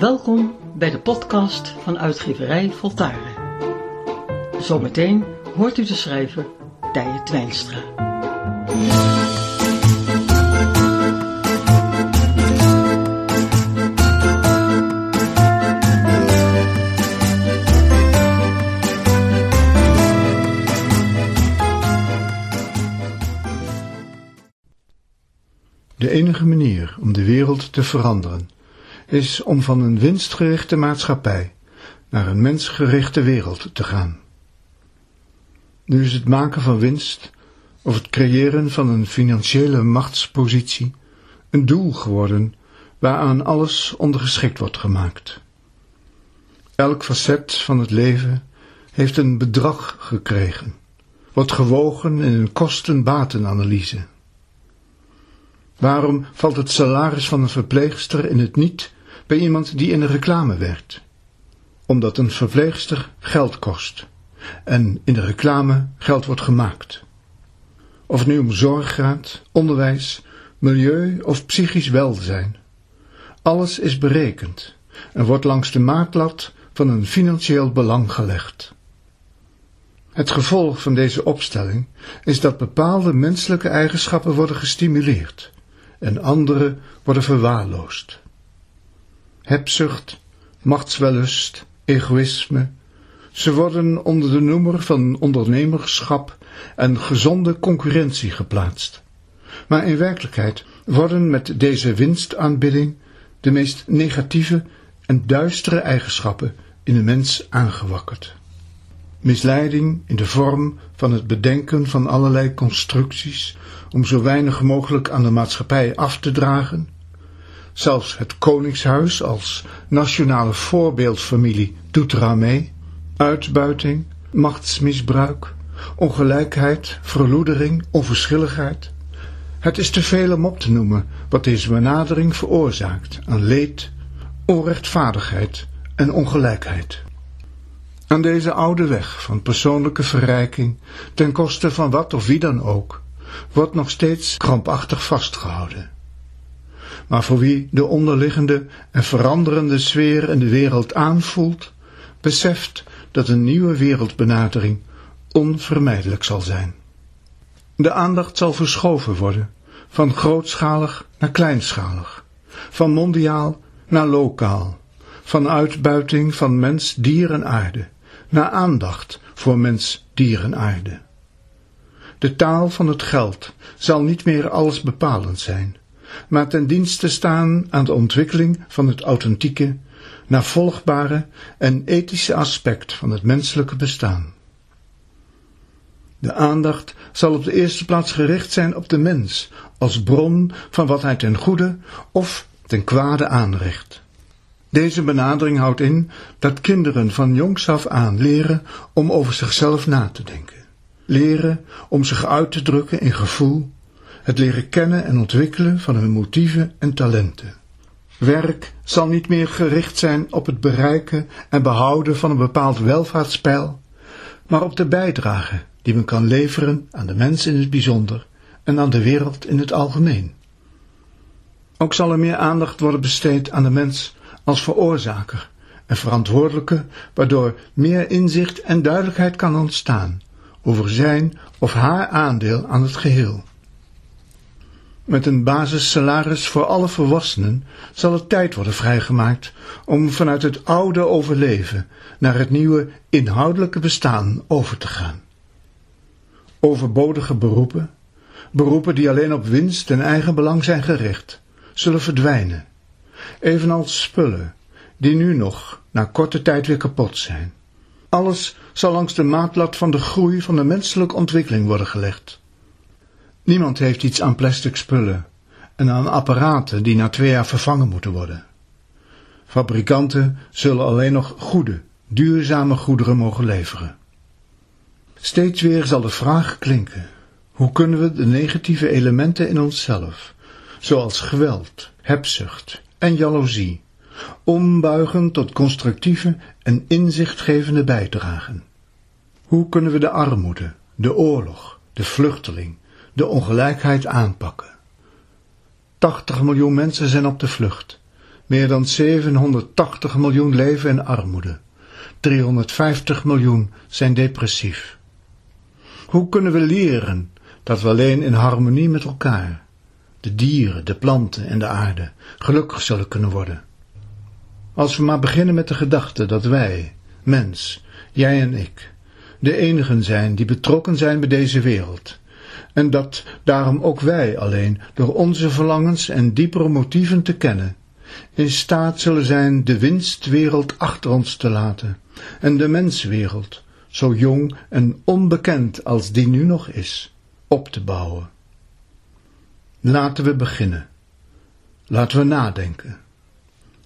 Welkom bij de podcast van uitgeverij Voltaren. Zometeen hoort u de schrijver Tije Twijnstra. De enige manier om de wereld te veranderen is om van een winstgerichte maatschappij naar een mensgerichte wereld te gaan. Nu is het maken van winst of het creëren van een financiële machtspositie een doel geworden waaraan alles ondergeschikt wordt gemaakt. Elk facet van het leven heeft een bedrag gekregen, wordt gewogen in een kosten-batenanalyse. Waarom valt het salaris van een verpleegster in het niet bij iemand die in de reclame werkt? Omdat een verpleegster geld kost en in de reclame geld wordt gemaakt. Of het nu om zorg gaat, onderwijs, milieu of psychisch welzijn. Alles is berekend en wordt langs de maatlat van een financieel belang gelegd. Het gevolg van deze opstelling is dat bepaalde menselijke eigenschappen worden gestimuleerd en andere worden verwaarloosd. Hebzucht, machtswellust, egoïsme, ze worden onder de noemer van ondernemerschap en gezonde concurrentie geplaatst. Maar in werkelijkheid worden met deze winstaanbidding de meest negatieve en duistere eigenschappen in de mens aangewakkerd. Misleiding in de vorm van het bedenken van allerlei constructies om zo weinig mogelijk aan de maatschappij af te dragen. Zelfs het Koningshuis als nationale voorbeeldfamilie doet eraan mee. Uitbuiting, machtsmisbruik, ongelijkheid, verloedering, onverschilligheid. Het is te veel om op te noemen wat deze benadering veroorzaakt aan leed, onrechtvaardigheid en ongelijkheid. Aan deze oude weg van persoonlijke verrijking, ten koste van wat of wie dan ook, wordt nog steeds krampachtig vastgehouden. Maar voor wie de onderliggende en veranderende sfeer in de wereld aanvoelt, beseft dat een nieuwe wereldbenadering onvermijdelijk zal zijn. De aandacht zal verschoven worden, van grootschalig naar kleinschalig, van mondiaal naar lokaal, van uitbuiting van mens, dier en aarde, naar aandacht voor mens, dier en aarde. De taal van het geld zal niet meer alles bepalend zijn, maar ten dienste staan aan de ontwikkeling van het authentieke, navolgbare en ethische aspect van het menselijke bestaan. De aandacht zal op de eerste plaats gericht zijn op de mens als bron van wat hij ten goede of ten kwade aanricht. Deze benadering houdt in dat kinderen van jongs af aan leren om over zichzelf na te denken. Leren om zich uit te drukken in gevoel, het leren kennen en ontwikkelen van hun motieven en talenten. Werk zal niet meer gericht zijn op het bereiken en behouden van een bepaald welvaartspeil, maar op de bijdrage die men kan leveren aan de mens in het bijzonder en aan de wereld in het algemeen. Ook zal er meer aandacht worden besteed aan de mens als veroorzaker en verantwoordelijke, waardoor meer inzicht en duidelijkheid kan ontstaan over zijn of haar aandeel aan het geheel. Met een basissalaris voor alle volwassenen zal er tijd worden vrijgemaakt om vanuit het oude overleven naar het nieuwe inhoudelijke bestaan over te gaan. Overbodige beroepen, beroepen die alleen op winst en eigen belang zijn gericht, zullen verdwijnen, evenals spullen die nu nog na korte tijd weer kapot zijn. Alles zal langs de maatlat van de groei van de menselijke ontwikkeling worden gelegd. Niemand heeft iets aan plastic spullen en aan apparaten die na twee jaar vervangen moeten worden. Fabrikanten zullen alleen nog goede, duurzame goederen mogen leveren. Steeds weer zal de vraag klinken: hoe kunnen we de negatieve elementen in onszelf, zoals geweld, hebzucht en jaloezie, ombuigen tot constructieve en inzichtgevende bijdragen? Hoe kunnen we de armoede, de oorlog, de vluchteling, de ongelijkheid aanpakken? 80 miljoen mensen zijn op de vlucht. Meer dan 780 miljoen leven in armoede. 350 miljoen zijn depressief. Hoe kunnen we leren dat we alleen in harmonie met elkaar, de dieren, de planten en de aarde, gelukkig zullen kunnen worden? Als we maar beginnen met de gedachte dat wij, mens, jij en ik, de enigen zijn die betrokken zijn bij deze wereld, en dat daarom ook wij alleen door onze verlangens en diepere motieven te kennen, in staat zullen zijn de winstwereld achter ons te laten en de menswereld, zo jong en onbekend als die nu nog is, op te bouwen. Laten we beginnen. Laten we nadenken.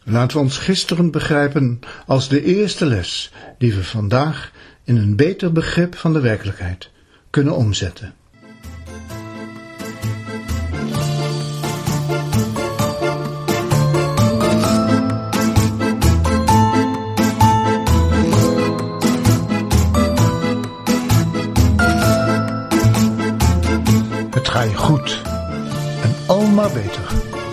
Laten we ons gisteren begrijpen als de eerste les die we vandaag in een beter begrip van de werkelijkheid kunnen omzetten. Het ga je goed en al maar beter.